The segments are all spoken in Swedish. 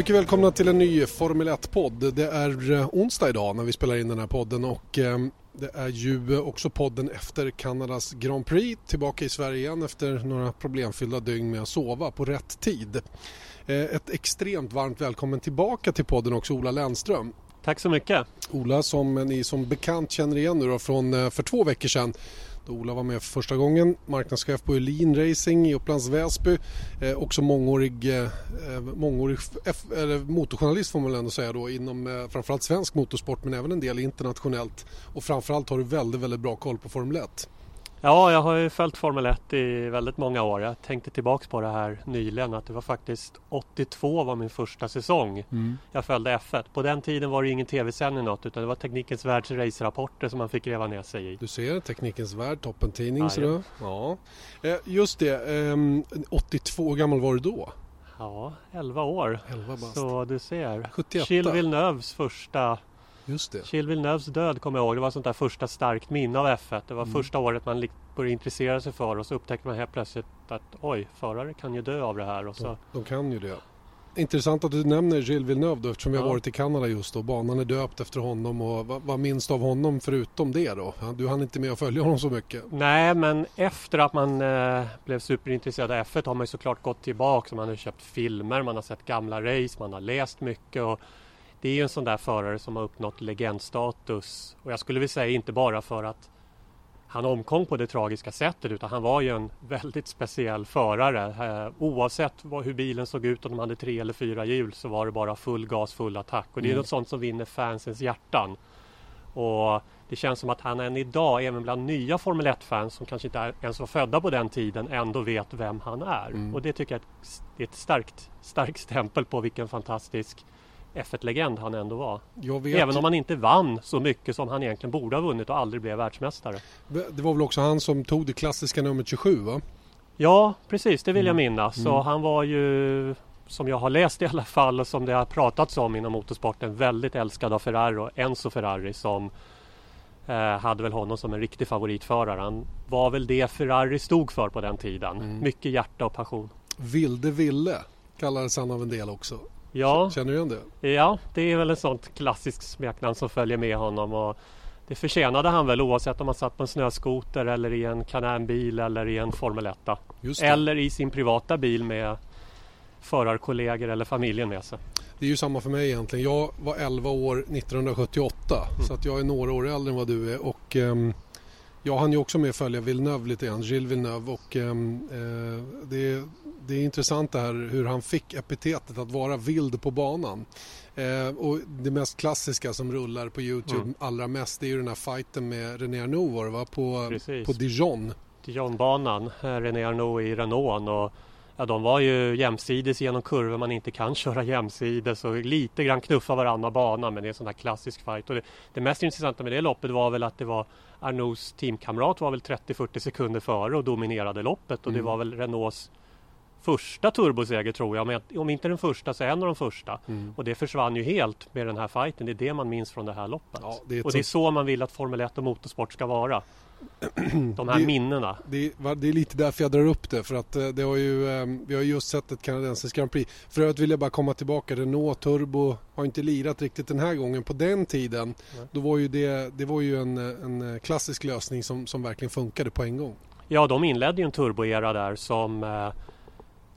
Mycket välkomna till en ny Formel 1-podd. Det är eh, onsdag idag när vi spelar in den här podden och eh, det är ju också podden efter Kanadas Grand Prix. Tillbaka i Sverige igen efter några problemfyllda dygn med att sova på rätt tid. Eh, ett extremt varmt välkommen tillbaka till podden också Ola Lennström. Tack så mycket. Ola som ni som bekant känner igen nu då från för två veckor sedan då Ola var med för första gången. Marknadschef på Elin Racing i Upplands Väsby. Eh, också mångårig, eh, mångårig F, eller motorjournalist får man ändå säga då inom eh, framförallt svensk motorsport men även en del internationellt. Och framförallt har du väldigt, väldigt bra koll på Formel 1. Ja, jag har ju följt Formel 1 i väldigt många år. Jag tänkte tillbaks på det här nyligen att det var faktiskt 82 var min första säsong. Mm. Jag följde F1. På den tiden var det ingen tv-sändning något utan det var Teknikens Världs racerapporter som man fick gräva ner sig i. Du ser, Teknikens Värld, toppentidning. Ja, så ja. Eh, just det, 82, hur gammal var du då? Ja, 11 år. 11 så du ser. 78. Gilles Villeneuves första Just det. Gilles Villeneuves död kommer jag ihåg. Det var sånt där första starkt minne av F1. Det var mm. första året man började intressera sig för och så upptäckte man helt plötsligt att oj, förare kan ju dö av det här. Och så... de, de kan ju det. Intressant att du nämner Gilles Villeneuve då, eftersom vi ja. har varit i Kanada just då. Banan är döpt efter honom och vad, vad minns du av honom förutom det då? Du hann inte med att följa honom så mycket. Nej, men efter att man eh, blev superintresserad av F1 har man ju såklart gått tillbaka. Man har köpt filmer, man har sett gamla race, man har läst mycket och det är ju en sån där förare som har uppnått legendstatus och jag skulle vilja säga inte bara för att han omkom på det tragiska sättet utan han var ju en väldigt speciell förare. Eh, oavsett vad, hur bilen såg ut, om de hade tre eller fyra hjul så var det bara full gas, full attack och det är mm. något sånt som vinner fansens hjärtan. Och det känns som att han än idag, även bland nya Formel 1-fans som kanske inte ens var födda på den tiden, ändå vet vem han är. Mm. Och det tycker jag är ett starkt, starkt stämpel på vilken fantastisk F1-legend han ändå var. Även om han inte vann så mycket som han egentligen borde ha vunnit och aldrig blev världsmästare. Det var väl också han som tog det klassiska nummer 27 va? Ja precis, det vill jag mm. minnas. Så mm. han var ju som jag har läst i alla fall och som det har pratats om inom motorsporten väldigt älskad av Ferrari och Enzo Ferrari som eh, hade väl honom som en riktig favoritförare. Han var väl det Ferrari stod för på den tiden. Mm. Mycket hjärta och passion. Vilde Ville kallades han av en del också. Ja. Känner du igen det? Ja, det är väl ett sånt klassiskt smeknamn som följer med honom. Och det förtjänade han väl oavsett om han satt på en snöskoter eller i en kanänbil eller i en Formel 1. Eller i sin privata bil med förarkollegor eller familjen med sig. Det är ju samma för mig egentligen. Jag var 11 år 1978 mm. så att jag är några år äldre än vad du är. Och, um, jag hann ju också med att följa Villeneuve lite grann, Gilles Villeneuve och um, uh, det det är intressant det här hur han fick epitetet att vara vild på banan. Eh, och det mest klassiska som rullar på Youtube mm. allra mest det är ju den här fighten med René Arnoux var det va? På, på Dijon. Dijonbanan, eh, René Arnoux i Renault och ja, de var ju jämsides genom kurvor man inte kan köra jämsides och lite grann knuffa varandra bana men det är en sån här klassisk fight. Och det, det mest intressanta med det loppet var väl att det var Arnous teamkamrat var väl 30-40 sekunder före och dominerade loppet och mm. det var väl Renaults första turboseger tror jag, om inte den första så en av de första. Mm. Och det försvann ju helt med den här fighten. Det är det man minns från det här loppet. Ja, det och det är så man vill att Formel 1 och motorsport ska vara. De här det, minnena. Det, det, är lite därför jag drar upp det. För att eh, det har ju, eh, vi har just sett ett kanadensiskt Grand Prix. För övrigt vill jag bara komma tillbaka. Renault Turbo har inte lirat riktigt den här gången. På den tiden då var ju det, det var ju en, en klassisk lösning som, som verkligen funkade på en gång. Ja, de inledde ju en turboera där som eh,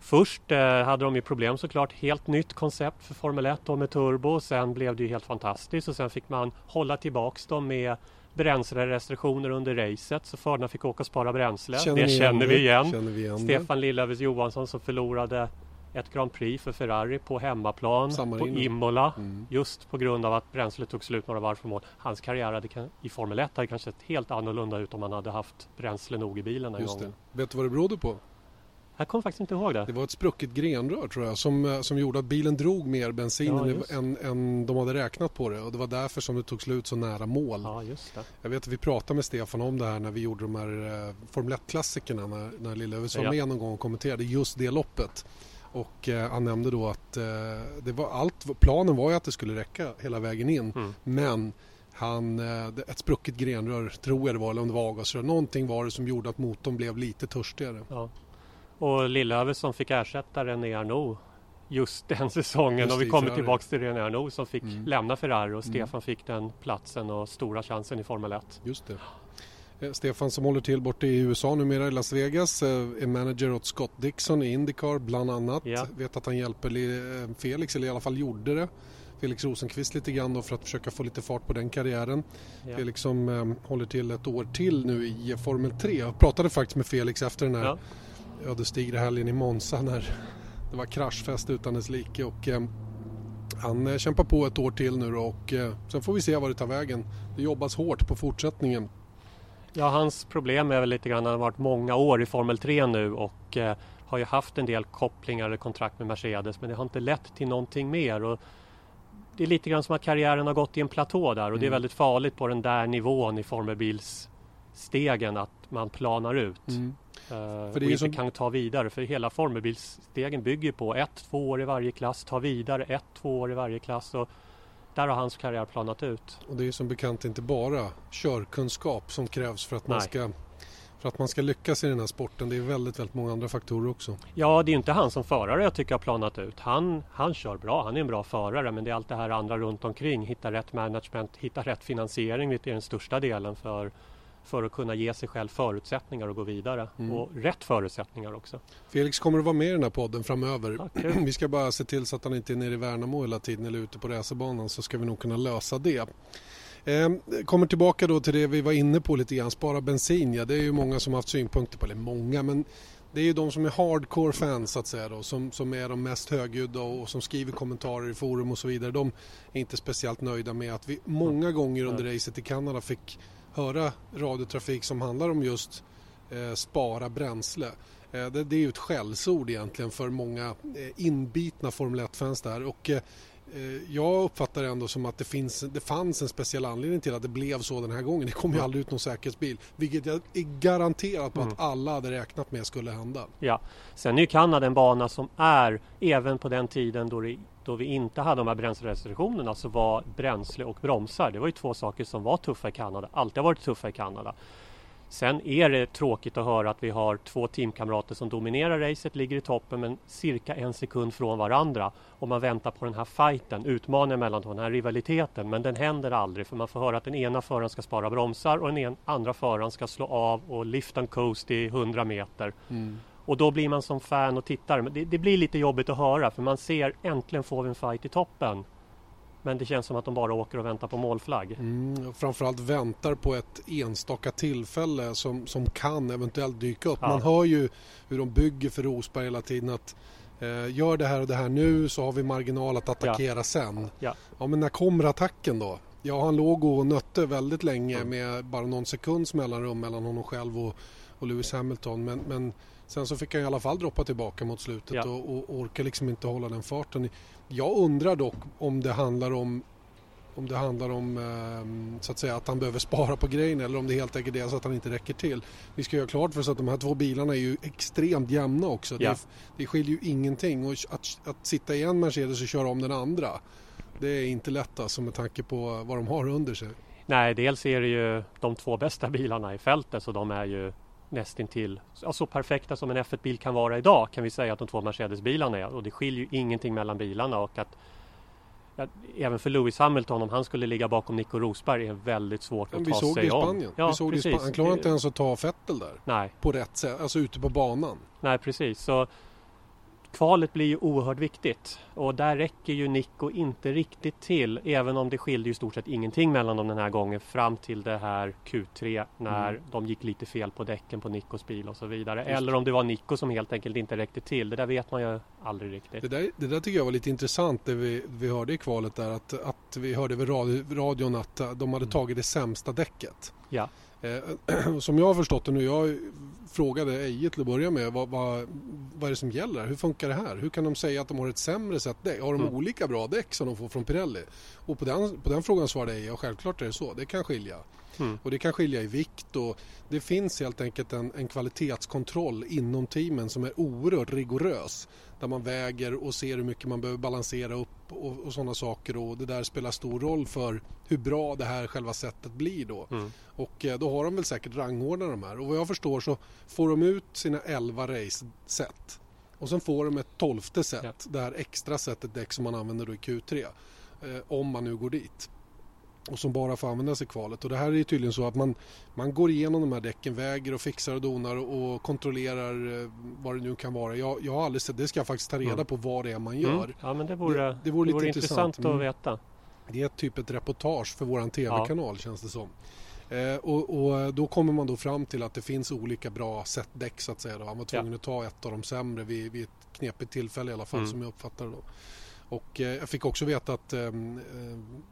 Först eh, hade de ju problem såklart. Helt nytt koncept för Formel 1 med turbo. Sen blev det ju helt fantastiskt och sen fick man hålla tillbaks dem med bränslerestriktioner under racet så förarna fick åka och spara bränsle. Känner det känner vi, igen. känner vi igen. Stefan Lillövers Johansson som förlorade ett Grand Prix för Ferrari på hemmaplan Samma på Imola mm. just på grund av att bränslet tog slut några varv från mål. Hans karriär hade, i Formel 1 hade kanske sett helt annorlunda ut om han hade haft bränsle nog i bilen den just gången. Det. Vet du vad det berodde på? Jag kommer faktiskt inte ihåg det. Det var ett sprucket grenrör tror jag som, eh, som gjorde att bilen drog mer bensin ja, än, än de hade räknat på det och det var därför som det tog slut så nära mål. Ja, just det. Jag vet att vi pratade med Stefan om det här när vi gjorde de här eh, Formel 1-klassikerna när, när Lillövis var ja. med någon gång och kommenterade just det loppet. Och eh, han nämnde då att eh, det var allt, planen var ju att det skulle räcka hela vägen in mm. men han, eh, ett sprucket grenrör tror jag det var eller om det var avgasrör. Någonting var det som gjorde att motorn blev lite törstigare. Ja. Och Lillöver som fick ersätta René Arnoux just den säsongen just och vi kommer tillbaka till René Arnoux som fick mm. lämna Ferrari och mm. Stefan fick den platsen och stora chansen i Formel 1. Just det. Eh, Stefan som håller till borta i USA numera i Las Vegas eh, är manager åt Scott Dixon i Indycar bland annat. Ja. Vet att han hjälper eh, Felix, eller i alla fall gjorde det. Felix Rosenqvist lite grann då för att försöka få lite fart på den karriären. Ja. Felix som eh, håller till ett år till nu i Formel 3. Jag pratade faktiskt med Felix efter den här ja. Ödesdigra helgen i Monza när det var kraschfest utan dess like och eh, han eh, kämpar på ett år till nu och eh, sen får vi se vad det tar vägen. Det jobbas hårt på fortsättningen. Ja, hans problem är väl lite grann att han har varit många år i Formel 3 nu och eh, har ju haft en del kopplingar eller kontrakt med Mercedes men det har inte lett till någonting mer. Och det är lite grann som att karriären har gått i en platå där och mm. det är mm. väldigt farligt på den där nivån i formelbilsstegen att man planar ut. Mm. Uh, för det och inte som... kan ta vidare för hela formelbilsstegen bygger på ett, två år i varje klass, ta vidare ett, två år i varje klass. Och där har hans karriär planat ut. Och det är som bekant inte bara körkunskap som krävs för att man ska för att man ska lyckas i den här sporten. Det är väldigt, väldigt många andra faktorer också. Ja, det är inte han som förare jag tycker har planat ut. Han, han kör bra, han är en bra förare men det är allt det här andra runt omkring. Hitta rätt management, hitta rätt finansiering, det är den största delen för för att kunna ge sig själv förutsättningar att gå vidare mm. och rätt förutsättningar också. Felix kommer att vara med i den här podden framöver. Okay. Vi ska bara se till så att han inte är nere i Värnamo hela tiden eller ute på racerbanan så ska vi nog kunna lösa det. Eh, kommer tillbaka då till det vi var inne på lite grann, spara bensin. Ja, det är ju många som har haft synpunkter på, eller många, men det är ju de som är hardcore fans så att säga då, som, som är de mest högljudda och, som skriver kommentarer i forum och så vidare. De är inte speciellt nöjda med att vi många gånger under racet i Kanada fick höra radiotrafik som handlar om just eh, spara bränsle. Eh, det, det, är ju ett skällsord egentligen för många eh, inbitna Formel 1-fans där. Och, eh, jag uppfattar det ändå som att det, finns, det fanns en speciell anledning till att det blev så den här gången. Det kom ju aldrig ut någon säkerhetsbil. Vilket jag är garanterat på mm. att alla hade räknat med skulle hända. Ja, sen är ju Kanada en bana som är, även på den tiden då, det, då vi inte hade de här bränslerestriktionerna, så var bränsle och bromsar, det var ju två saker som var tuffa i Kanada. Alltid har varit tuffa i Kanada. Sen är det tråkigt att höra att vi har två teamkamrater som dominerar racet, ligger i toppen men cirka en sekund från varandra. Och man väntar på den här fighten, utmaningen mellan den här rivaliteten. Men den händer aldrig för man får höra att den ena föraren ska spara bromsar och den andra föraren ska slå av och lift and coast i 100 meter. Mm. Och då blir man som fan och tittare, men det, det, blir lite jobbigt att höra för man ser äntligen får vi en fight i toppen. Men det känns som att de bara åker och väntar på målflagg. Mm, framförallt väntar på ett enstaka tillfälle som, som kan eventuellt dyka upp. Ja. Man hör ju hur de bygger för Rosberg hela tiden att eh, gör det här och det här nu så har vi marginal att attackera ja. sen. Ja. ja men när kommer attacken då? Ja han låg och nötte väldigt länge mm. med bara någon sekunds mellanrum mellan honom själv och, och Lewis Hamilton. Men, men sen så fick han i alla fall droppa tillbaka mot slutet ja. och, och orkar liksom inte hålla den farten. Jag undrar dock om det handlar om om det handlar om eh, så att säga att han behöver spara på grejen eller om det helt enkelt är så att han inte räcker till. Vi ska göra klart för oss att de här två bilarna är ju extremt jämna också. Ja. Det, det skiljer ju ingenting och att, att sitta i en Mercedes och köra om den andra det är inte lätt alltså med tanke på vad de har under sig. Nej, dels är det ju de två bästa bilarna i fältet så de är ju nästintill ja, så perfekta som en F1-bil kan vara idag kan vi säga att de två Mercedes-bilarna är och det skiljer ju ingenting mellan bilarna och att ja, även för Lewis Hamilton om han skulle ligga bakom Nico Rosberg är väldigt svårt att ta sig om. Vi såg det i Spanien. Ja, vi såg precis. Det i Spanien. Han klarade inte ens att ta Vettel där. Nej. På rätt sätt, alltså ute på banan. Nej precis. Så Kvalet blir ju oerhört viktigt och där räcker ju Nico inte riktigt till även om det skilde i stort sett ingenting mellan dem den här gången fram till det här Q3 när mm. de gick lite fel på däcken på Nicos bil och så vidare. Just. Eller om det var Nico som helt enkelt inte räckte till. Det där vet man ju aldrig riktigt. Det där, det där tycker jag var lite intressant det vi, vi hörde i kvalet där att, att vi hörde vid radion att de hade mm. tagit det sämsta däcket. Ja. Eh, som jag har förstått det nu, jag frågade Eje till att börja med vad, vad, vad är det som gäller? Hur funkar det här? Hur kan de säga att de har ett sämre sätt däck? Har de mm. olika bra däck som de får från Pirelli? Och på den, på den frågan svarade Eje, ja självklart är det så, det kan skilja. Mm. Och det kan skilja i vikt och det finns helt enkelt en, en kvalitetskontroll inom teamen som är oerhört rigorös. Där man väger och ser hur mycket man behöver balansera upp och, och sådana saker och det där spelar stor roll för hur bra det här själva sättet blir då. Mm. Och eh, då har de väl säkert rangordnat de här och vad jag förstår så får de ut sina 11 race-set Och sen får de ett tolfte set, ja. det här extra setet däck som man använder då i Q3. Eh, om man nu går dit och som bara får användas i kvalet. Och det här är tydligen så att man, man går igenom de här däcken, väger och fixar och donar och kontrollerar eh, vad det nu kan vara. Jag, jag har aldrig sett, det ska jag faktiskt ta reda mm. på vad det är man gör. Mm. Ja men det vore, det, det vore, det vore intressant, intressant att veta. Det är typ ett reportage för våran tv-kanal ja. känns det som. Eh, och, och, då kommer man då fram till att det finns olika bra setdäck så att säga. Då. Han var tvungen ja. att ta ett av de sämre vid, vid ett knepigt tillfälle i alla fall mm. som jag uppfattar det då. Och eh, jag fick också veta att ehm,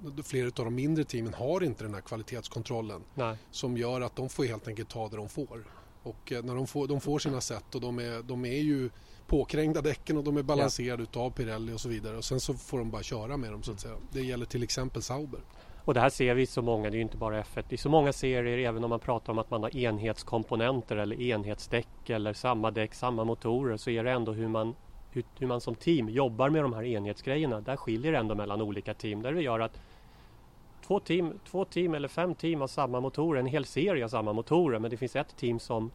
eh, flera av de mindre teamen har inte den här kvalitetskontrollen Nej. som gör att de får helt enkelt ta det de får. Och eh, när de får, de får sina set och de är, de är ju påkrängda däcken och de är balanserade ja. utav Pirelli och så vidare och sen så får de bara köra med dem så att säga. Det gäller till exempel Sauber. Och det här ser vi i så många, det är ju inte bara F1, i så många serier även om man pratar om att man har enhetskomponenter eller enhetsdäck eller samma däck, samma motorer så är det ändå hur man hur, hur, man som team jobbar med de här enhetsgrejerna. Där skiljer det ändå mellan olika team. Där det gör att två team, två team eller fem team har samma motorer, en hel serie har samma motorer. Men det finns ett team som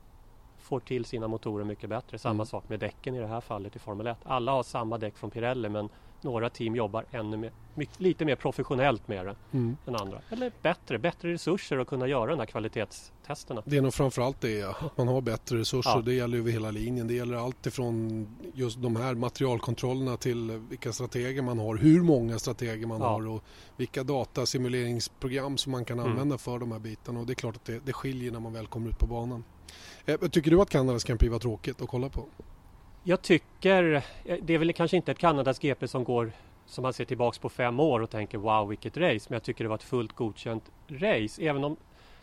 får till sina motorer mycket bättre. Samma mm. sak med däcken i det här fallet i Formel 1. Alla har samma däck från Pirelli men några team jobbar ännu mer, lite mer professionellt med det mm. än andra. Eller bättre, bättre resurser att kunna göra de här kvalitetstesterna. Det är nog framförallt det, att man har bättre resurser. Ja. Det gäller över hela linjen. Det gäller allt ifrån just de här materialkontrollerna till vilka strateger man har, hur många strateger man ja. har och vilka datasimuleringsprogram som man kan mm. använda för de här bitarna. Och det är klart att det, det skiljer när man väl kommer ut på banan. Eh, tycker du att Kanadas Grand Prix var tråkigt att kolla på? Jag tycker, eh, det är väl kanske inte ett Kanadas GP som går som man ser tillbaks på fem år och tänker wow vilket race. Men jag tycker det var ett fullt godkänt race. Även om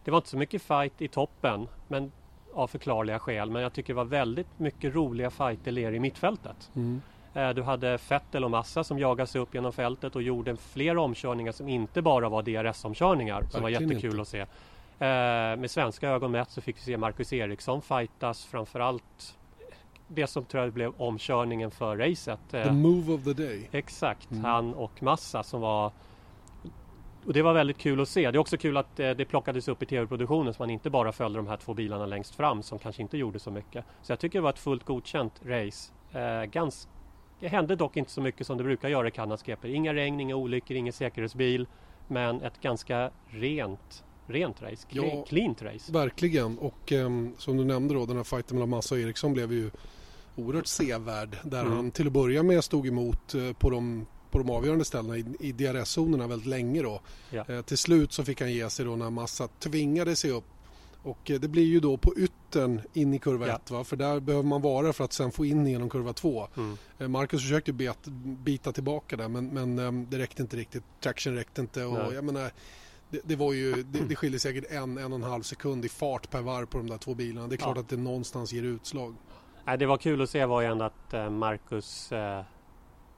det var inte så mycket fight i toppen. Men av förklarliga skäl. Men jag tycker det var väldigt mycket roliga fighter ner i mittfältet. Mm. Eh, du hade Fettel och Massa som jagade sig upp genom fältet och gjorde fler omkörningar som inte bara var DRS-omkörningar. Som var jättekul inte. att se. Eh, med svenska ögon mätt så fick vi se Marcus Eriksson fightas framförallt det som tror jag blev omkörningen för racet. The eh, move of the day. Exakt, mm. han och Massa som var och det var väldigt kul att se. Det är också kul att eh, det plockades upp i tv-produktionen så man inte bara följde de här två bilarna längst fram som kanske inte gjorde så mycket. Så jag tycker det var ett fullt godkänt race. Eh, ganska, det hände dock inte så mycket som det brukar göra i Kanadas GP. Inga regn, inga olyckor, ingen säkerhetsbil. Men ett ganska rent rent race, ja, cleant race. Verkligen och eh, som du nämnde då den här fighten mellan Massa och Eriksson blev ju oerhört sevärd där mm. han till att börja med stod emot eh, på de på de avgörande ställena i, i DRS-zonerna väldigt länge då. Ja. Eh, till slut så fick han ge sig då när Massa tvingade sig upp och eh, det blir ju då på yttern in i kurva 1 ja. för där behöver man vara för att sen få in genom kurva 2. Mm. Eh, Marcus försökte bet, bita tillbaka där men, men ehm, det räckte inte riktigt. Traction räckte inte och jag menar det, det, var ju, det, det skiljer säkert en, en och en halv sekund i fart per varv på de där två bilarna. Det är klart ja. att det någonstans ger utslag. Det var kul att se var ju ändå att eh, Marcus eh,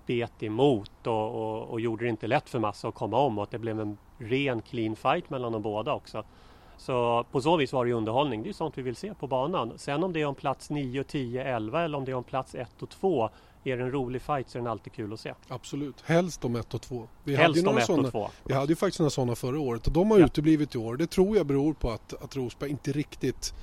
bet emot och, och, och, gjorde det inte lätt för Massa att komma om och att det blev en ren clean fight mellan de båda också. Så på så vis var det underhållning. Det är sånt vi vill se på banan. Sen om det är om plats 9, 10, 11 eller om det är om plats 1 och 2 är det en rolig fight så är den alltid kul att se. Absolut, helst om 1 och 2. Vi helst hade om 1 och 2. Vi hade ju faktiskt några sådana förra året och de har ja. uteblivit i år. Det tror jag beror på att, att Rosberg inte riktigt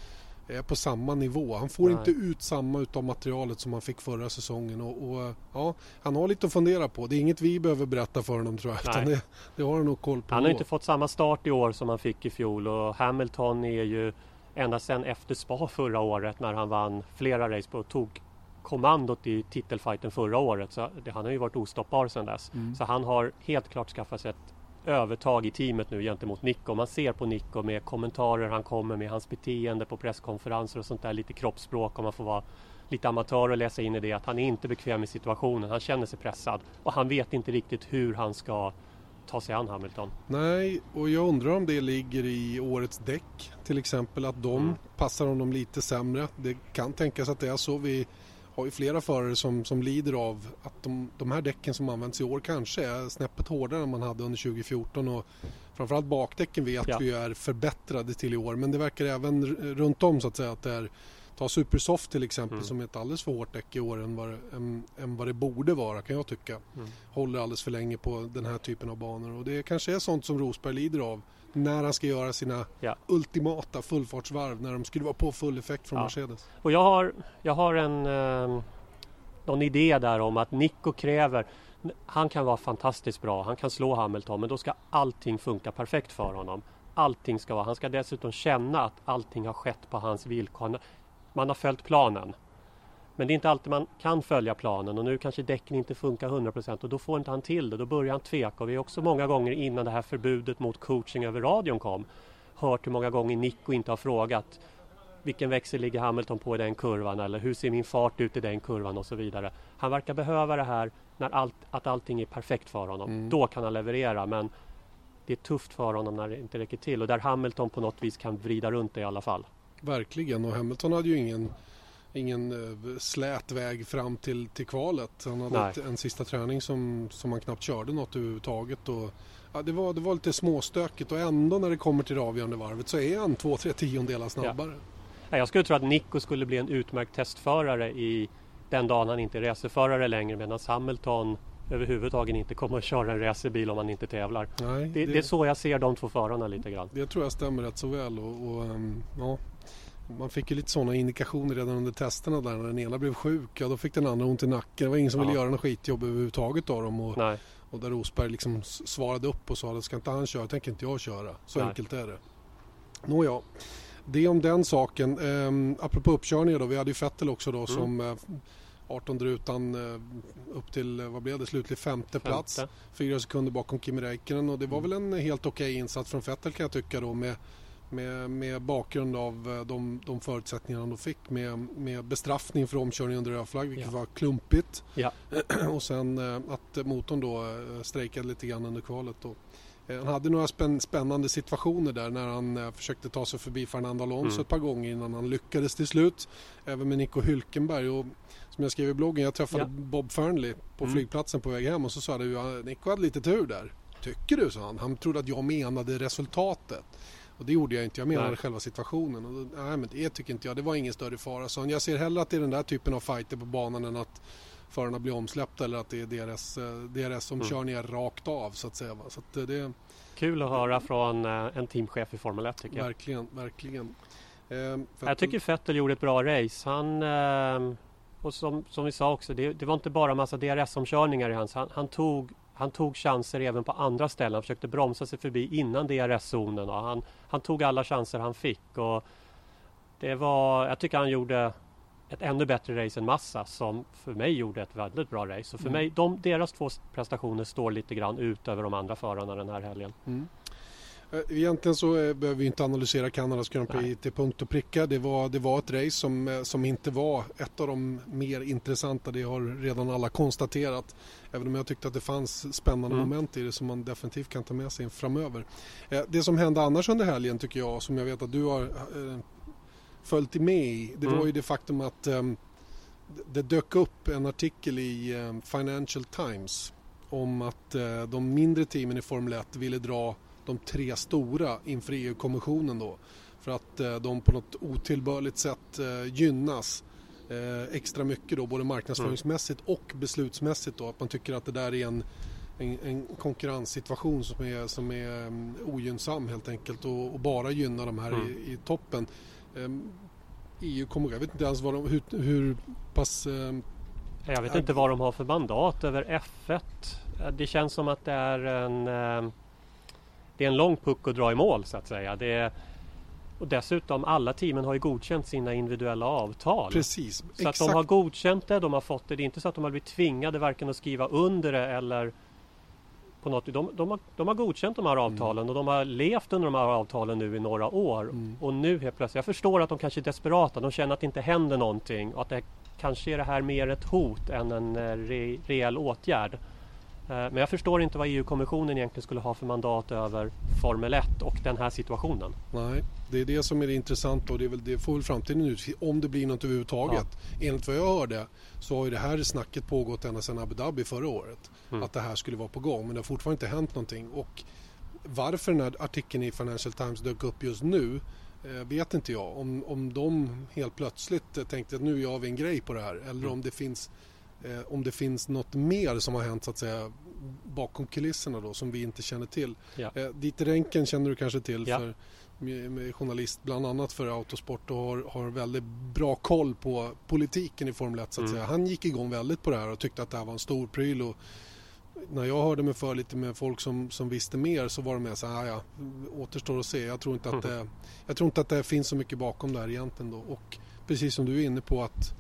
är på samma nivå. Han får Nej. inte ut samma utav materialet som han fick förra säsongen. Och, och, ja, han har lite att fundera på. Det är inget vi behöver berätta för honom tror jag. Det, det, har han nog koll på. Han har då. inte fått samma start i år som han fick i fjol. Och Hamilton är ju ända sedan efter Spa förra året när han vann flera race på och tog kommandot i titelfighten förra året. Så det, han har ju varit ostoppbar sedan dess. Mm. Så han har helt klart skaffat sig ett övertag i teamet nu gentemot Nico. Man ser på Nico med kommentarer han kommer med, hans beteende på presskonferenser och sånt där, lite kroppsspråk om man får vara lite amatör och läsa in i det, att han är inte bekväm i situationen. Han känner sig pressad och han vet inte riktigt hur han ska ta sig an Hamilton. Nej, och jag undrar om det ligger i årets däck till exempel, att de mm. passar honom lite sämre. Det kan tänkas att det är så. Vi har ju flera förare som, som lider av att de, de här däcken som används i år kanske är snäppet hårdare än man hade under 2014 och framförallt bakdäcken vet ja. vi är förbättrade till i år men det verkar även runt om så att säga att det är Ta Supersoft till exempel mm. som är ett alldeles för hårt däck i år än vad, än, än vad det borde vara kan jag tycka. Mm. Håller alldeles för länge på den här typen av banor och det kanske är sånt som Rosberg lider av när han ska göra sina ja. ultimata fullfartsvarv när de skulle vara på full effekt från ja. Mercedes. Och jag har, jag har en, eh, någon idé där om att Nico kräver han kan vara fantastiskt bra, han kan slå Hamilton men då ska allting funka perfekt för honom. Allting ska vara, han ska dessutom känna att allting har skett på hans villkor. Man har följt planen. Men det är inte alltid man kan följa planen och nu kanske däcken inte funkar 100% och då får inte han till det. Då börjar han tveka och vi har också många gånger innan det här förbudet mot coaching över radion kom hört hur många gånger Nico inte har frågat vilken växel ligger Hamilton på i den kurvan eller hur ser min fart ut i den kurvan och så vidare. Han verkar behöva det här när allt, att allting är perfekt för honom. Mm. Då kan han leverera men det är tufft för honom när det inte räcker till och där Hamilton på något vis kan vrida runt det i alla fall. Verkligen och Hamilton hade ju ingen ingen uh, slät väg fram till, till kvalet. Han hade ett, en sista träning som, som han knappt körde något överhuvudtaget. Och, ja, det, var, det var lite småstökigt och ändå när det kommer till det avgörande varvet så är han två, tre tiondelar snabbare. Ja. Ja, jag skulle tro att Nico skulle bli en utmärkt testförare i den dagen han inte är racerförare längre medan Hamilton överhuvudtaget inte kommer att köra en racerbil om han inte tävlar. Nej, det, det, det, är så jag ser de två förarna lite grann. Det tror jag stämmer rätt så väl. Och, och um, ja, man fick ju lite sådana indikationer redan under testerna där när den ena blev sjuk. Ja, då fick den andra ont i nacken. Det var ingen som ja. ville göra något skitjobb överhuvudtaget av dem. Och, Nej. och där Rosberg liksom svarade upp och sa att ska inte han köra tänker inte jag köra. Så Nej. enkelt är det. Nåja. Det om den saken. Um, apropå uppkörningar då. Vi hade ju Fettel också då mm. som uh, 18 rutan uh, upp till, uh, vad blev det, slutlig femte, femte. plats. Fyra sekunder bakom Kimi Räikkönen och det var mm. väl en helt okej okay insats från Fettel kan jag tycka då med med, med bakgrund av eh, de, de förutsättningar han då fick med, med bestraffning för omkörning under röd flagg vilket ja. var klumpigt. Ja. och sen eh, att motorn då strejkade lite grann under kvalet. Då. Eh, han hade några spännande situationer där när han eh, försökte ta sig förbi Fernando Alonso mm. ett par gånger innan han lyckades till slut. Även med Nico Hülkenberg. Och som jag skrev i bloggen, jag träffade ja. Bob Fernley på mm. flygplatsen på väg hem och så sa du att Nico hade lite tur där. Tycker du? sa han. Han trodde att jag menade resultatet. Och det gjorde jag inte, jag menade nej. själva situationen. Och då, nej men det tycker inte jag, det var ingen större fara. Så jag ser hellre att det är den där typen av fighter på banan än att förarna blir omsläppta eller att det är DRS, eh, DRS som mm. kör ner rakt av så att säga. Så att det, Kul att höra från eh, en teamchef i Formel 1 tycker jag. Verkligen, verkligen. Eh, jag tycker Vettel gjorde ett bra race. Han, eh, och som, som vi sa också, det, det var inte bara massa DRS-omkörningar i hans. Han, han, tog, han tog chanser även på andra ställen. Han försökte bromsa sig förbi innan DRS-zonen. Han, han tog alla chanser han fick. Och det var, jag tycker han gjorde ett ännu bättre race än Massa som för mig gjorde ett väldigt bra race. Och för mm. mig, de, deras två prestationer står lite grann ut över de andra förarna den här helgen. Mm. Eh, egentligen så eh, behöver vi inte analysera Kanadas Grand Prix till punkt och pricka. Det var, det var ett race som, eh, som inte var ett av de mer intressanta. Det har redan alla konstaterat. Även om jag tyckte att det fanns spännande mm. moment i det som man definitivt kan ta med sig framöver. Det som hände annars under helgen tycker jag, som jag vet att du har följt med i, det mm. var ju det faktum att um, det dök upp en artikel i um, Financial Times om att uh, de mindre teamen i Formel 1 ville dra de tre stora inför EU-kommissionen då. För att de på något otillbörligt sätt gynnas extra mycket då både marknadsföringsmässigt mm. och beslutsmässigt då. Att man tycker att det där är en en, en konkurrenssituation som är, som är um, ogynnsam helt enkelt och, och bara gynnar de här mm. i, i, toppen. EU kommer, jag vet inte ens vad de, hur, hur pass... jag vet inte vad de har för mandat över F1. Det känns som att det är en det är en lång puck att dra i mål så att säga. Det är, och dessutom alla teamen har ju godkänt sina individuella avtal. Precis. Så Exakt. att de har godkänt det, de har fått det. Det är inte så att de har blivit tvingade varken att skriva under det eller på något, de, de, har, de har godkänt de här mm. avtalen mm. och de har levt under de här avtalen nu i några år. Mm. Och nu helt plötsligt, jag förstår att de kanske är desperata, de känner att det inte händer någonting och att det kanske är det här mer ett hot än en eh, re, reell åtgärd. Eh, men jag förstår inte vad EU-kommissionen egentligen skulle ha för mandat över Formel 1 och den här situationen. Nej, det är det som är det intressanta och det, är väl, det får väl framtiden ut om det blir något överhuvudtaget. Ja. Enligt vad jag hörde så har ju det här snacket pågått ända sedan Abu Dhabi förra året. Mm. Att det här skulle vara på gång men det har fortfarande inte hänt någonting. Och varför den här artikeln i Financial Times dök upp just nu eh, vet inte jag. Om, om de helt plötsligt tänkte att nu gör vi en grej på det här eller mm. om det finns eh, om det finns något mer som har hänt så att säga bakom kulisserna då som vi inte känner till. Ja. Eh, Dieter Renken känner du kanske till ja. för journalist bland annat för Autosport och har, har väldigt bra koll på politiken i Formel 1 så att mm. säga. Han gick igång väldigt på det här och tyckte att det här var en stor pryl och när jag hörde mig för lite med folk som, som visste mer så var de med så här, ja, återstår att se. Jag tror, inte att det, jag tror inte att det finns så mycket bakom det här egentligen då. Och precis som du är inne på att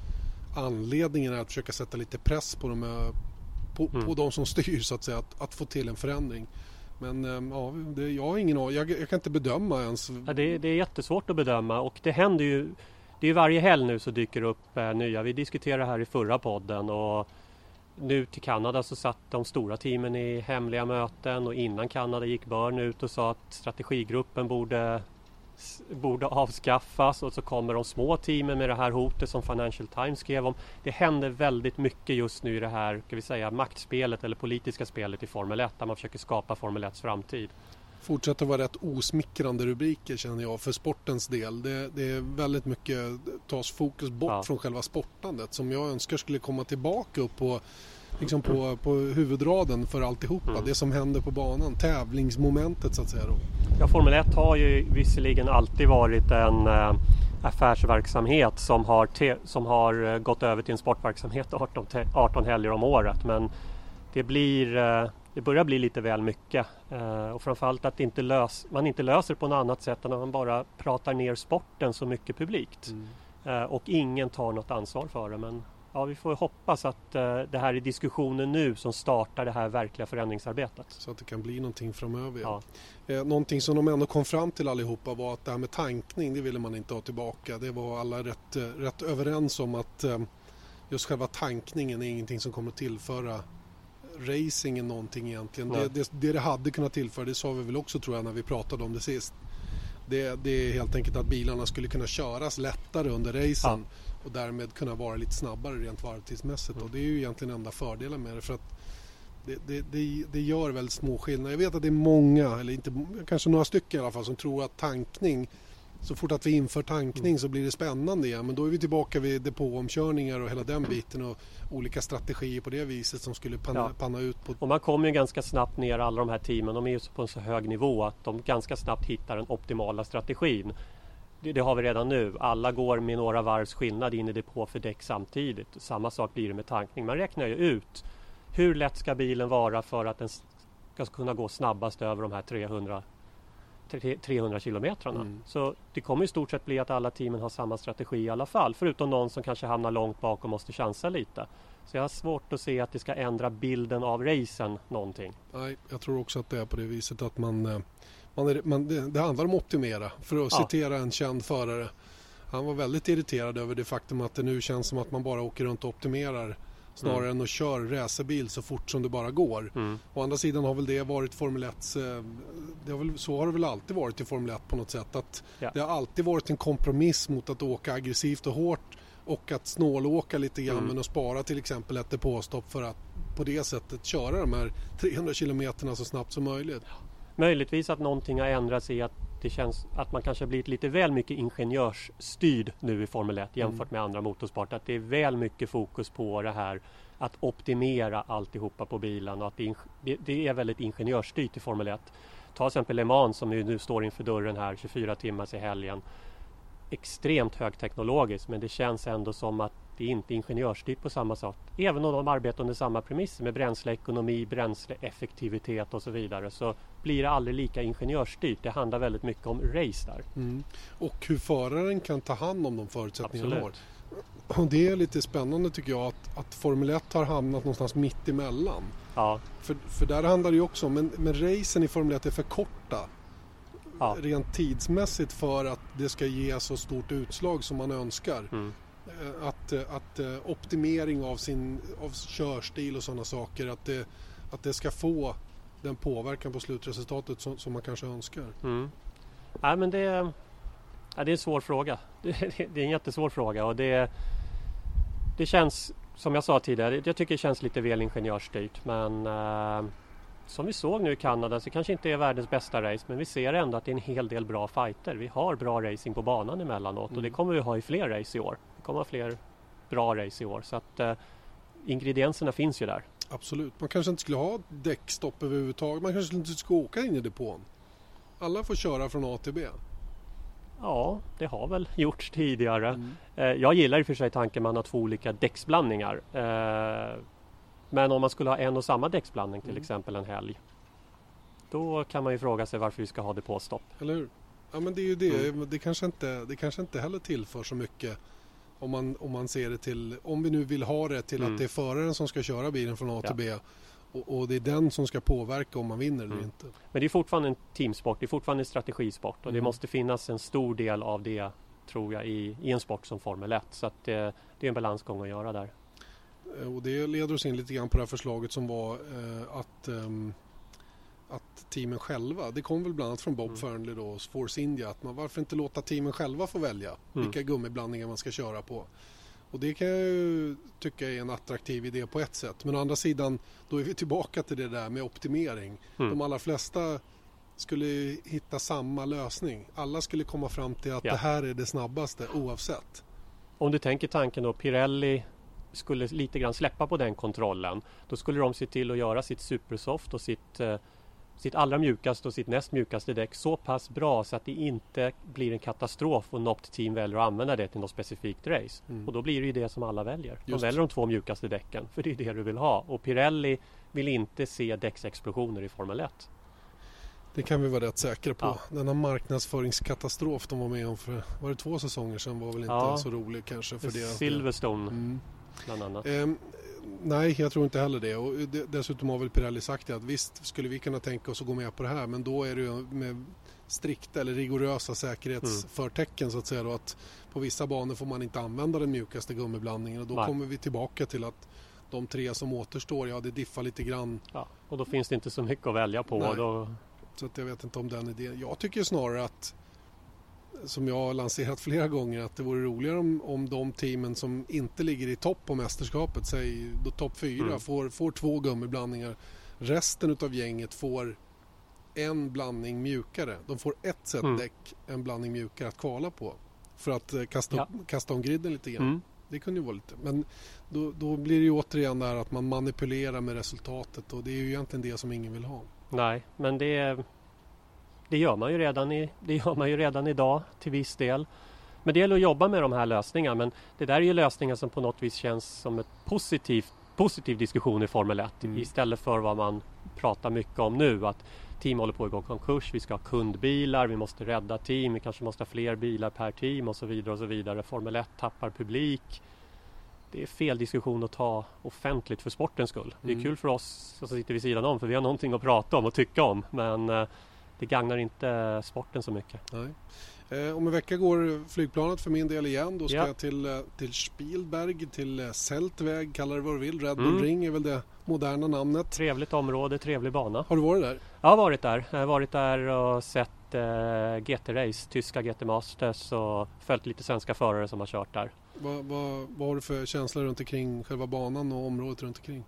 anledningen är att försöka sätta lite press på de, på, mm. på de som styr så att säga, att, att få till en förändring. Men ehm, ja, det, jag har ingen jag, jag kan inte bedöma ens. Ja, det, det, är jättesvårt att bedöma och det händer ju Det är varje helg nu så dyker det upp eh, nya. Vi diskuterade här i förra podden och nu till Kanada så satt de stora teamen i hemliga möten och innan Kanada gick Börn ut och sa att strategigruppen borde borde avskaffas och så kommer de små teamen med det här hotet som Financial Times skrev om. Det händer väldigt mycket just nu i det här ska vi säga, maktspelet eller politiska spelet i Formel 1 där man försöker skapa Formel 1s framtid. Fortsätter vara rätt osmickrande rubriker känner jag för sportens del. Det, det är väldigt mycket tas fokus bort ja. från själva sportandet som jag önskar skulle komma tillbaka upp på liksom på, på huvudraden för alltihopa. Mm. Det som händer på banan, tävlingsmomentet så att säga. Då. Ja, Formel 1 har ju visserligen alltid varit en äh, affärsverksamhet som har, som har äh, gått över till en sportverksamhet 18, 18 helger om året. Men det, blir, äh, det börjar bli lite väl mycket. och framförallt att inte lös, man inte löser på något annat sätt än att man bara pratar ner sporten så mycket publikt. Mm. och ingen tar något ansvar för det. Men ja, vi får hoppas att eh, det här är diskussionen nu som startar det här verkliga förändringsarbetet. Så att det kan bli någonting framöver. Ja. Eh, någonting som de ändå kom fram till allihopa var att det här med tankning, det ville man inte ha tillbaka. Det var alla rätt, eh, rätt överens om att eh, just själva tankningen är ingenting som kommer att tillföra racingen någonting egentligen. Det, det, det, det hade kunnat tillföra, det sa vi väl också tror jag när vi pratade om det sist. Det, det, är helt enkelt att bilarna skulle kunna köras lättare under racen. Ja och därmed kunna vara lite snabbare rent varvtidsmässigt. Mm. Och det är ju egentligen enda fördelen med det. För att det, det, det, det, gör väldigt små skillnader. Jag vet att det är många, eller inte, kanske några stycken i alla fall, som tror att tankning så fort att vi inför tankning mm. så blir det spännande igen. Men då är vi tillbaka vid depåomkörningar och hela den biten och olika strategier på det viset som skulle panna, ja. panna ut. På... Och man kommer ju ganska snabbt ner alla de här teamen. De är ju på en så hög nivå att de ganska snabbt hittar den optimala strategin det, det, har vi redan nu. Alla går med några varvs skillnad in i depå för däck samtidigt. Samma sak blir det med tankning. Man räknar ju ut hur lätt ska bilen vara för att den ska kunna gå snabbast över de här 300 300 kilometrarna. Mm. Så det kommer i stort sett bli att alla teamen har samma strategi i alla fall. Förutom någon som kanske hamnar långt bak och måste chansa lite. Så jag har svårt att se att det ska ändra bilden av racen någonting. Nej, jag tror också att det är på det viset att man eh, man är, man, det, det, handlar om att optimera, för att ja. citera en känd förare. Han var väldigt irriterad över det faktum att det nu känns som att man bara åker runt och optimerar snarare mm. än att köra racerbil så fort som det bara går. Mm. Å andra sidan har väl det varit Formel 1 eh, det har väl, så har det väl alltid varit i Formel 1 på något sätt. Att ja. Det har alltid varit en kompromiss mot att åka aggressivt och hårt och att snålåka lite grann mm. men att spara till exempel ett depåstopp för att på det sättet köra de här 300 kilometerna så snabbt som möjligt. Möjligtvis att någonting har ändrats i att det känns att man kanske blivit lite väl mycket ingenjörsstyrd nu i Formel 1 jämfört med andra motorsport. Att det är väl mycket fokus på det här att optimera alltihopa på bilen och att det, det är väldigt ingenjörsstyrt i Formel 1. Ta till exempel Le Mans som nu står inför dörren här 24 timmar i helgen. Extremt högteknologiskt men det känns ändå som att det är inte ingenjörsstyrt på samma sätt. Även om de arbetar under samma premisser med bränsleekonomi, bränsleeffektivitet och så vidare så blir det aldrig lika ingenjörsstyrt. Det handlar väldigt mycket om race där. Mm. Och hur föraren kan ta hand om de förutsättningarna har. Och det är lite spännande tycker jag att, att Formel 1 har hamnat någonstans mitt emellan. Ja. För, för där handlar det ju också om, men, men racen i Formel 1 är för korta. Ja. Rent tidsmässigt för att det ska ge så stort utslag som man önskar. Mm. Eh, att, eh, att eh, optimering av sin av körstil och sådana saker att det, att det ska få den påverkan på slutresultatet som, som man kanske önskar. Mm. Nej, men det, ja, det är en svår fråga. Det, det, är en jättesvår fråga och det, det känns som jag sa tidigare, jag tycker det känns lite väl ingenjörsstyrt men eh, som vi såg nu i Kanada så kanske inte är världens bästa race men vi ser ändå att det är en hel del bra fighter. Vi har bra racing på banan emellanåt mm. och det mm. kommer vi ha i fler race i år. Ha fler bra race i år så att eh, ingredienserna finns ju där. Absolut, man kanske inte skulle ha däckstopp överhuvudtaget. Man kanske inte skulle åka in i depån. Alla får köra från A till B. Ja, det har väl gjorts tidigare. Mm. Eh, jag gillar i och för sig tanken man har två olika däcksblandningar. Eh, men om man skulle ha en och samma däcksblandning till mm. exempel en helg. Då kan man ju fråga sig varför vi ska ha depåstopp. Eller hur? Ja men det är ju det. Mm. Det, kanske inte, det kanske inte heller tillför så mycket om man, om man ser det till, om vi nu vill ha det till mm. att det är föraren som ska köra bilen från A till B och, och, det är den som ska påverka om man vinner eller mm. inte. Men det är fortfarande en teamsport, det är fortfarande en strategisport och mm. det måste finnas en stor del av det tror jag i, i en sport som Formel 1. Så att det, det är en balansgång att göra där. Eh, och det leder oss in lite grann på det här förslaget som var eh, att, eh, att teamen själva, det kom väl bland annat från Bob mm. Fernley då, Force India, att man varför inte låta teamen själva få välja mm. vilka gummiblandningar man ska köra på. Och det kan jag ju tycka är en attraktiv idé på ett sätt. Men å andra sidan, då är vi tillbaka till det där med optimering. Mm. De allra flesta skulle hitta samma lösning. Alla skulle komma fram till att ja. det här är det snabbaste oavsett. Om du tänker tanken då, Pirelli skulle lite grann släppa på den kontrollen. Då skulle de se till att göra sitt Supersoft och sitt eh, sitt allra mjukaste och sitt näst mjukaste däck så pass bra så att det inte blir en katastrof och något team väljer att använda det till något specifikt race. Mm. Och då blir det ju det som alla väljer. De Just. väljer de två mjukaste däcken för det är det du vill ha. Och Pirelli vill inte se däcksexplosioner i Formel 1. Det kan vi vara rätt säkra på. Ja. Denna marknadsföringskatastrof de var med om för var det två säsonger sedan var väl inte ja. så rolig kanske för det. Silverstone mm. bland annat. Ehm, Nej, jag tror inte heller det. Och dessutom har väl Pirelli sagt det att visst skulle vi kunna tänka oss att gå med på det här men då är det ju med strikta eller rigorösa säkerhetsförtecken mm. så att säga. Då, att på vissa banor får man inte använda den mjukaste gummiblandningen och då Nej. kommer vi tillbaka till att de tre som återstår, ja det diffar lite grann. Ja, och då finns det inte så mycket att välja på. Då... Så att jag vet inte om den idén. Jag tycker snarare att som jag har lanserat flera gånger att det vore roligare om, om de teamen som inte ligger i topp på mästerskapet, säg då topp fyra, mm. får, får två gummiblandningar. Resten av gänget får en blandning mjukare. De får ett set mm. däck, en blandning mjukare att kvala på. För att eh, kasta, ja. kasta om griden lite grann. Mm. Det kunde ju vara lite. Men då, då blir det ju återigen där att man manipulerar med resultatet och det är ju egentligen det som ingen vill ha. Nej, men det är det gör man ju redan, i, det gör man ju redan idag till viss del. Men det gäller att jobba med de här lösningarna. Men det där är ju lösningar som på något vis känns som ett positivt, positiv diskussion i Formel 1 mm. istället för vad man pratar mycket om nu. Att team håller på att gå konkurs, vi ska ha kundbilar, vi måste rädda team, vi kanske måste ha fler bilar per team och så vidare och så vidare. Formel 1 tappar publik. Det är fel diskussion att ta offentligt för sportens skull. Det är mm. kul för oss som sitter vid sidan om för vi har någonting att prata om och tycka om. Men eh, det gagnar inte sporten så mycket. Eh, om en vecka går flygplanet för min del igen. Då ska ja. jag till, eh, till Spielberg, till Zeltweg, eh, kalla det vad du vill. Red Bull mm. Ring är väl det moderna namnet. Trevligt område, trevlig bana. Har du varit där? Jag har varit där. Jag har varit där och sett eh, GT-race, tyska GT Masters och följt lite svenska förare som har kört där. Vad, vad, vad har du för känsla runt omkring själva banan och området runt omkring?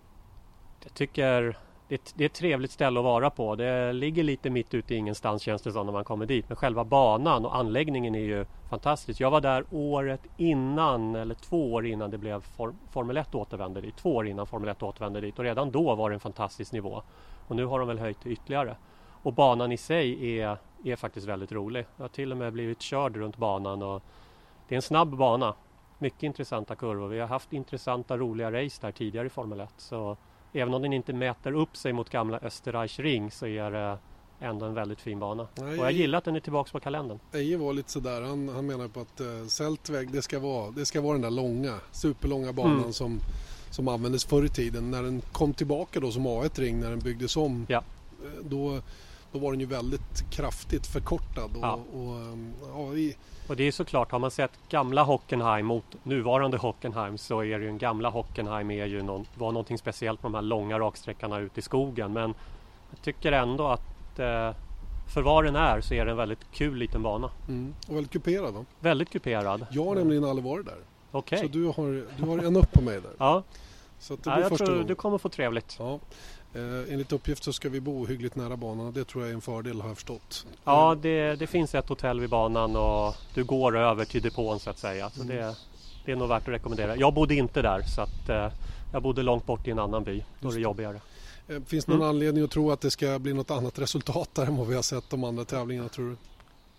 Jag tycker det är, ett, det är ett trevligt ställe att vara på. Det ligger lite mitt ute i ingenstans känns det som när man kommer dit. Men själva banan och anläggningen är ju fantastisk. Jag var där året innan, eller två år innan det blev for, Formel 1 återvände dit. Två år innan Formel 1 återvände dit och redan då var det en fantastisk nivå. Och nu har de väl höjt ytterligare. Och banan i sig är, är faktiskt väldigt rolig. Jag har till och med blivit körd runt banan och det är en snabb bana. Mycket intressanta kurvor. Vi har haft intressanta roliga race där tidigare i Formel 1. Så även om den inte mäter upp sig mot gamla Österreich Ring så är det ändå en väldigt fin bana. Nej, och jag gillar att den är tillbaka på kalendern. Eje var lite sådär, han, han menar på att uh, det ska, vara, det ska vara den där långa, superlånga banan mm. som, som användes förr i tiden. När den kom tillbaka då som A1-ring när den byggdes om. Ja. Eh, då, då var den ju väldigt kraftigt förkortad. Och, ja. och, um, ja, i, och det är såklart, har man sett gamla Hockenheim mot nuvarande Hockenheim så är det ju en gamla Hockenheim är ju någon, var någonting speciellt på de här långa raksträckorna ut i skogen. Men jag tycker ändå att eh, för vad den är så är det en väldigt kul liten bana. Mm. Och väldigt kuperad va? Väldigt kuperad. Jag har nämligen aldrig varit där. Okej. Okay. Så du har, du har en upp på mig där. ja. Så det blir ja, jag första tror gång. du kommer få trevligt. Ja. Eh, enligt uppgift så ska vi bo hyggligt nära banan det tror jag är en fördel har jag förstått. Ja, det, det finns ett hotell vid banan och du går över till depån så att säga. Så mm. det, det är nog värt att rekommendera. Jag bodde inte där så att eh, jag bodde långt bort i en annan by. Då är det jobbigare. Eh, finns det någon mm. anledning att tro att det ska bli något annat resultat där än vad vi har sett de andra tävlingarna tror du?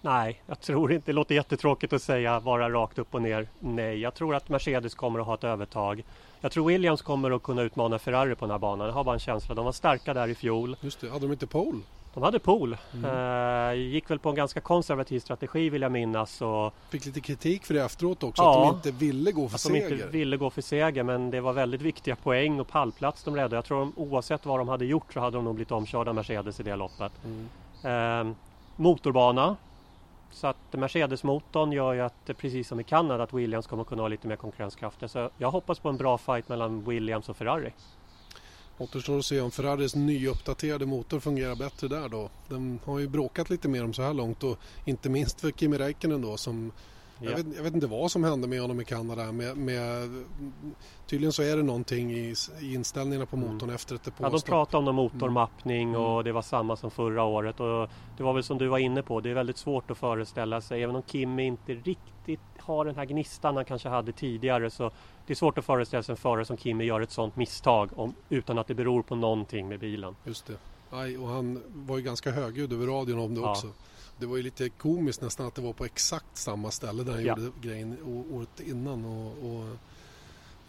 Nej, jag tror inte. Det låter jättetråkigt att säga bara rakt upp och ner nej. Jag tror att Mercedes kommer att ha ett övertag. Jag tror Williams kommer att kunna utmana Ferrari på den här banan. Jag har bara en känsla. De var starka där i fjol. Just det, hade de inte pole? De hade pool. Mm. Uh, gick väl på en ganska konservativ strategi vill jag minnas. Och... Fick lite kritik för det efteråt också, ja, att de inte ville gå för att seger. Att de inte ville gå för seger, men det var väldigt viktiga poäng och pallplats de räddade. Jag tror de, oavsett vad de hade gjort så hade de nog blivit omkörda Mercedes i det loppet. Mm. Uh, motorbana. Så att Mercedes-motorn gör ju att, precis som i Kanada, att Williams kommer kunna ha lite mer konkurrenskraft. Så jag hoppas på en bra fight mellan Williams och Ferrari. Återstår att se om Ferraris nyuppdaterade motor fungerar bättre där då. Den har ju bråkat lite mer om så här långt och inte minst för Kimi Räikkönen då som Ja. Jag, vet, jag, vet, inte vad som hände med honom i Kanada. Med, med, tydligen så är det någonting i, i inställningarna på mm. motorn mm. efter ett depåstopp. Ja, de pratade om någon motormappning mm. och det var samma som förra året. Och det var väl som du var inne på, det är väldigt svårt att föreställa sig. Även om Kimi inte riktigt har den här gnistan han kanske hade tidigare så det är svårt att föreställa sig en förare som Kimi gör ett sådant misstag om, utan att det beror på någonting med bilen. Just det. Aj, och han var ju ganska högljudd över radion om det ja. också. Det var ju lite komiskt nästan att det var på exakt samma ställe där han ja. gjorde grejen året innan. Och, och,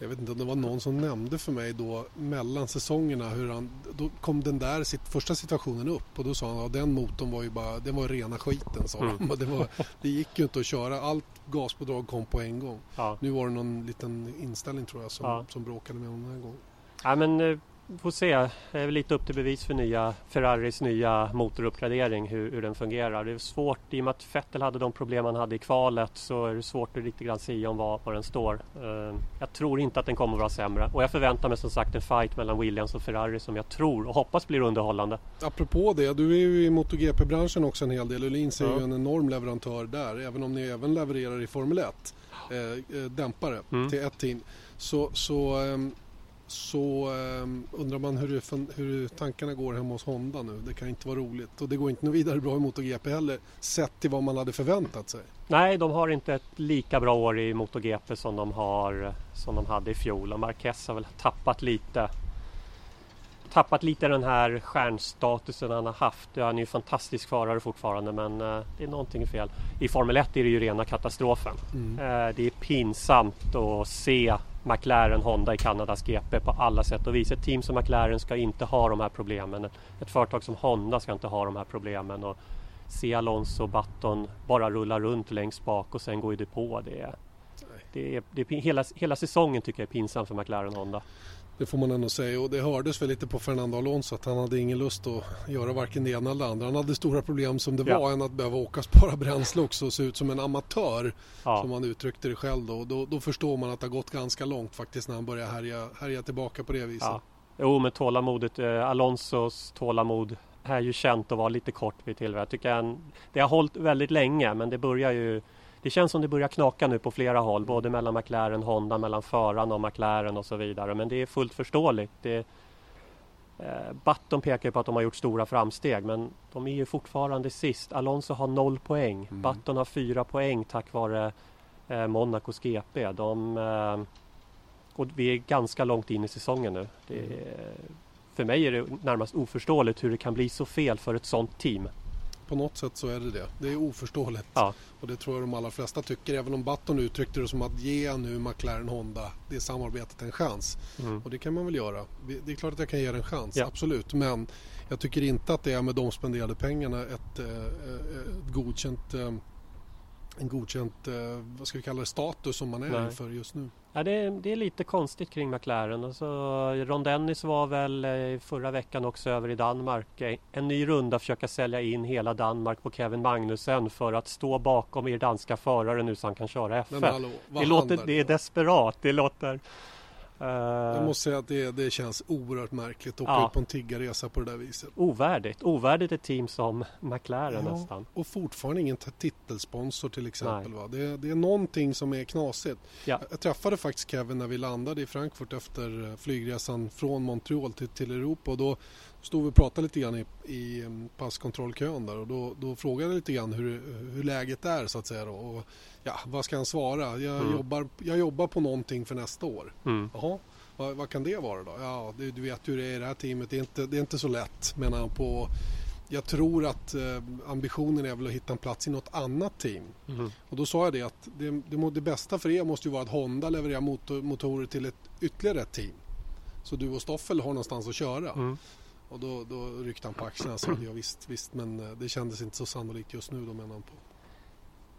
jag vet inte om det var någon som nämnde för mig då mellan säsongerna hur han, då kom den där sitt, första situationen upp och då sa han att den motorn var ju bara, den var rena skiten sa mm. det, var, det gick ju inte att köra, allt gaspådrag kom på en gång. Ja. Nu var det någon liten inställning tror jag som, ja. som bråkade med honom den här gången. Ja men eh, får se. Det är väl lite upp till bevis för nya Ferraris nya motoruppgradering hur, hur den fungerar. Det är svårt i och med att Vettel hade de problem han hade i kvalet så är det svårt att riktigt grann säga om var, var den står. Uh, jag tror inte att den kommer att vara sämre och jag förväntar mig som sagt en fight mellan Williams och Ferrari som jag tror och hoppas blir underhållande. Apropå det, du är ju i MotoGP-branschen också en hel del. Öhlins är ja. ju en enorm leverantör där även om ni även levererar i Formel 1 eh, eh, dämpare mm. till ett team. Så, så um, så eh, undrar man hur, hur tankarna går hemma hos Honda nu. Det kan inte vara roligt och det går inte något vidare bra i MotoGP heller sett till vad man hade förväntat sig. Nej, de har inte ett lika bra år i MotoGP som de, har, som de hade i fjol och Marquez har väl tappat lite tappat lite den här stjärnstatusen han har haft. Han är ju fantastisk förare fortfarande men uh, det är någonting fel. I Formel 1 är det ju rena katastrofen. Mm. Uh, det är pinsamt att se McLaren Honda i Kanadas GP på alla sätt och vis. Ett team som McLaren ska inte ha de här problemen. Ett företag som Honda ska inte ha de här problemen. Och se Alonso och Button bara rulla runt längst bak och sen gå i depå. Det är, det är, det är, hela, hela säsongen tycker jag är pinsam för McLaren Honda. Det får man ändå säga och det hördes väl lite på Fernando Alonso att han hade ingen lust att göra varken det ena eller det andra. Han hade stora problem som det ja. var än att behöva åka spara bränsle också och se ut som en amatör ja. som han uttryckte det själv då. då. Då förstår man att det har gått ganska långt faktiskt när han börjar härja, härja tillbaka på det viset. Ja. Jo men tålamodet, eh, Alonsos tålamod är ju känt att vara lite kort vid tillfället. Jag tycker han, det har hållit väldigt länge men det börjar ju det känns som det börjar knaka nu på flera håll, både mellan McLaren, Honda, mellan förarna och McLaren och så vidare. Men det är fullt förståeligt. Det, eh, Button pekar på att de har gjort stora framsteg, men de är ju fortfarande sist. Alonso har noll poäng. Mm. Button har fyra poäng tack vare eh, Monacos GP. De, eh, och vi är ganska långt in i säsongen nu. Det, mm. för mig är det närmast oförståeligt hur det kan bli så fel för ett sånt team på något sätt så är det det. Det är oförståeligt. Ja. Och det tror jag de allra flesta tycker. Även om Button uttryckte det som att ge nu McLaren Honda det samarbetet en chans. Mm. Och det kan man väl göra. Det är klart att jag kan ge det en chans, ja. absolut. Men jag tycker inte att det är med de spenderade pengarna ett, eh, ett godkänt eh, en godkänt, eh, vad ska vi kalla det, status som man är Nej. inför just nu. Ja, det, är, det är lite konstigt kring McLaren. Alltså, Ron Dennis var väl eh, förra veckan också över i Danmark. Eh, en ny runda försöka sälja in hela Danmark på Kevin Magnussen för att stå bakom er danska förare nu så han kan köra F1. det, låter, det är desperat. Det låter... Uh, jag måste säga att det, det känns oerhört märkligt att åka ja. ut på en tiggarresa på det där viset. Ovärdigt. Ovärdigt ett team som McLaren ja, nästan. Och fortfarande ingen titelsponsor till exempel. Va? Det, det är någonting som är knasigt. Ja. Jag träffade faktiskt Kevin när vi landade i Frankfurt efter flygresan från Montreal till, till Europa. Och då stod vi och pratade lite grann i, i mm, passkontrollkön där och då, då frågade jag lite grann hur, hur läget är så att säga. Då. Och, ja, vad ska han svara? Jag, mm. jobbar, jag jobbar på någonting för nästa år. Mm. Jaha, vad, vad, kan det vara då? Ja, du, du vet hur det är i det här teamet. Det är inte, det är inte så lätt menar han på jag tror att eh, ambitionen är väl att hitta en plats i något annat team. Mm. Och då sa jag det att det, det, det bästa för er måste ju vara att Honda levererar motor, motorer till ett ytterligare ett team. Så du och Stoffel har någonstans att köra. Mm. Och då, då ryckte han på axlarna och sa ja, visst, visst, men eh, det kändes inte så sannolikt just nu då menar han på.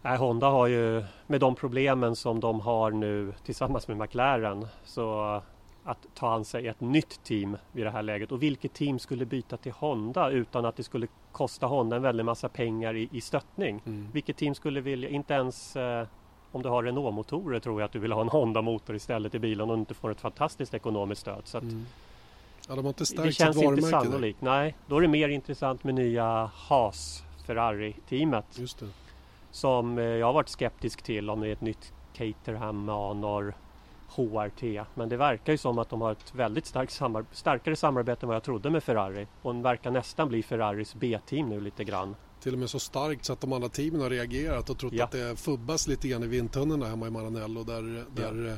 Nej, Honda har ju med de problemen som de har nu tillsammans med McLaren så att ta an sig ett nytt team vid det här läget. Och vilket team skulle byta till Honda utan att det skulle kosta Honda en väldig massa pengar i, i stöttning? Mm. Vilket team skulle vilja, inte ens eh, om du har Renault-motorer tror jag att du vill ha en Honda-motor istället i bilen och inte får ett fantastiskt ekonomiskt stöd. Så att Mm. Ja, de har inte det stärkt känns sitt inte varumärke där. sannolikt. Nej, då är det mer intressant med nya Haas Ferrari-teamet Just det. som eh, jag har varit skeptisk till om det är ett nytt Caterham, Anor, HRT. Men det verkar ju som att de har ett väldigt starkt samar starkare samarbete än vad jag trodde med Ferrari. Och den verkar nästan bli Ferraris B-team nu lite grann. Till och med så starkt så att de andra teamen har reagerat och trott Ja. att det fubbas lite grann i vindtunnorna hemma i Maranello där, där eh,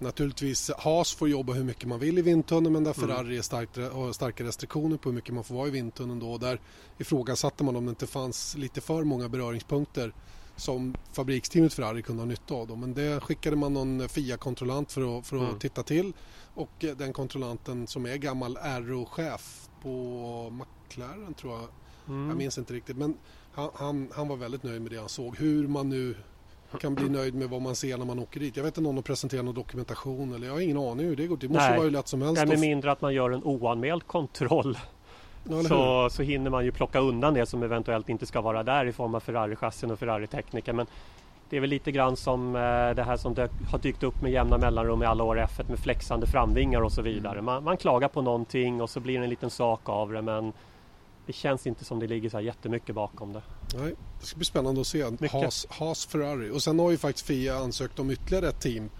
naturligtvis Haas får jobba hur mycket man vill i vindtunneln men där Mm. Ferrari är starkt, har starka restriktioner på hur mycket man får vara i vindtunneln då och där ifrågasatte man om det inte fanns lite för många beröringspunkter som fabriksteamet Ferrari kunde ha nytta av. Då. Men det skickade man någon FIA-kontrollant för att, för att Mm. titta till och eh, den kontrollanten som är gammal RO-chef på McLaren tror jag Mm. jag minns inte riktigt men han, han, han var väldigt nöjd med det han såg. Hur man nu kan bli nöjd med vad man ser när man åker dit. Jag vet inte om de presenterar någon dokumentation eller jag har ingen aning hur det går till. Det måste Nej. vara hur lätt som helst. Nej, med mindre att man gör en oanmäld kontroll Ja, så, så hinner man ju plocka undan det som eventuellt inte ska vara där i form av Ferrari-chassin och Ferrari-tekniker. Men det är väl lite grann som eh, det här som dök, har dykt upp med jämna mellanrum i alla år i F1 med flexande framvingar och så vidare. Mm. Man, man klagar på någonting och så blir det en liten sak av det men det känns inte som det ligger så här jättemycket bakom det. Nej, det ska bli spännande att se. Mycket. Haas, Haas Ferrari. Och sen har ju faktiskt FIA ansökt om ytterligare ett team.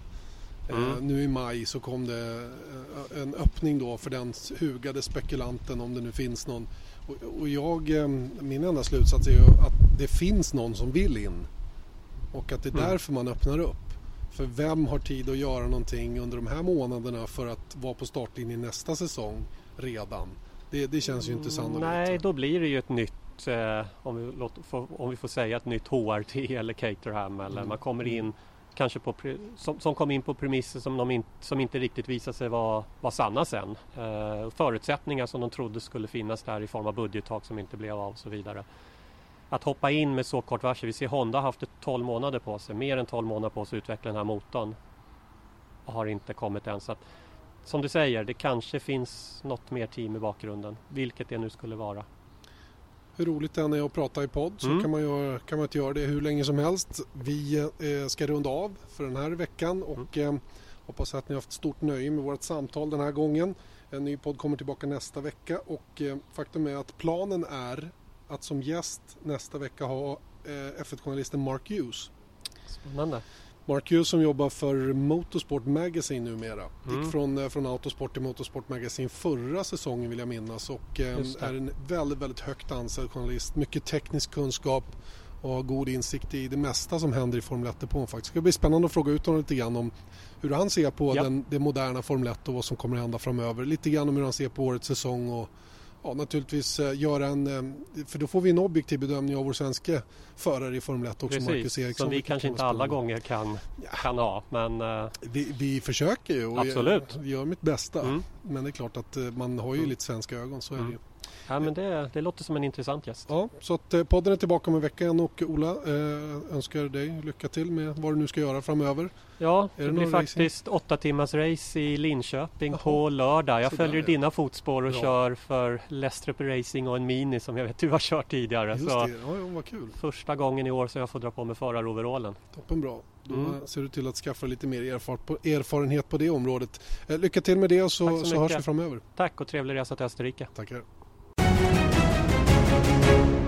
Eh, Mm. nu i maj så kom det eh, en öppning då för den hugade spekulanten om det nu finns någon. Och, och jag, eh, min enda slutsats är ju att det finns någon som vill in. Och att det är Mm. därför man öppnar upp. För vem har tid att göra någonting under de här månaderna för att vara på startlinjen nästa säsong redan? Det, det känns ju inte sannolikt. Nej, då blir det ju ett nytt, eh, om, vi låter, får, om vi får säga ett nytt HRT eller Caterham eller Mm. man kommer in kanske på, som, som kom in på premisser som, de in, som inte riktigt visade sig vara, vara sanna sen. Eh, förutsättningar som de trodde skulle finnas där i form av budgettak som inte blev av och så vidare. Att hoppa in med så kort varsel, vi ser Honda har haft ett 12 månader på sig, mer än 12 månader på sig att utveckla den här motorn och har inte kommit än. Så att, som du säger, det kanske finns något mer team i bakgrunden, vilket det nu skulle vara. Hur roligt det än är att prata i podd så Mm. kan, man göra, kan man inte göra det hur länge som helst. Vi eh, ska runda av för den här veckan och Mm. eh, hoppas att ni har haft stort nöje med vårt samtal den här gången. En ny podd kommer tillbaka nästa vecka och eh, faktum är att planen är att som gäst nästa vecka ha eh, F1-journalisten Mark Hughes. Spännande. Mark Hughes som jobbar för Motorsport Magazine numera. Mm. Gick från, eh, från Autosport till Motorsport Magazine förra säsongen vill jag minnas och eh, är en väldigt, väldigt högt ansedd journalist. Mycket teknisk kunskap och god insikt i det mesta som händer i Formel 1-depån faktiskt. Det ska bli spännande att fråga ut honom lite grann om hur han ser på Ja. den, det moderna Formel 1 och vad som kommer att hända framöver. Lite grann om hur han ser på årets säsong och ja, naturligtvis eh, göra en, eh, för då får vi en objektiv bedömning av vår svenska förare i Formel 1 också, Marcus Precis, Eriksson. som vi kanske kan inte alla gånger kan, Ja. kan ha. Men eh, Vi, vi försöker ju och Absolut. jag gör mitt bästa. mm. Men det är klart att man har ju Mm. lite svenska ögon, så är det Mm. ju. Ja, men det, det låter som en intressant gäst. Ja, så att eh, podden är tillbaka om en vecka igen och Ola eh, önskar dig lycka till med vad du nu ska göra framöver. Ja, Är det, det blir faktiskt åtta timmars race i Linköping Jaha. på lördag. Jag Sådär, följer ja. dina fotspår och Bra. kör för Lestrup Racing och en Mini som jag vet du har kört tidigare. Just Så det, ja, ja, vad kul. första gången i år som jag får dra på mig föraroverallen. Toppen bra. Då Mm. ser du till att skaffa lite mer erfarenhet på det området. Eh, lycka till med det och så, så så hörs vi framöver. Tack och trevlig resa till Österrike. Tackar. Thank you.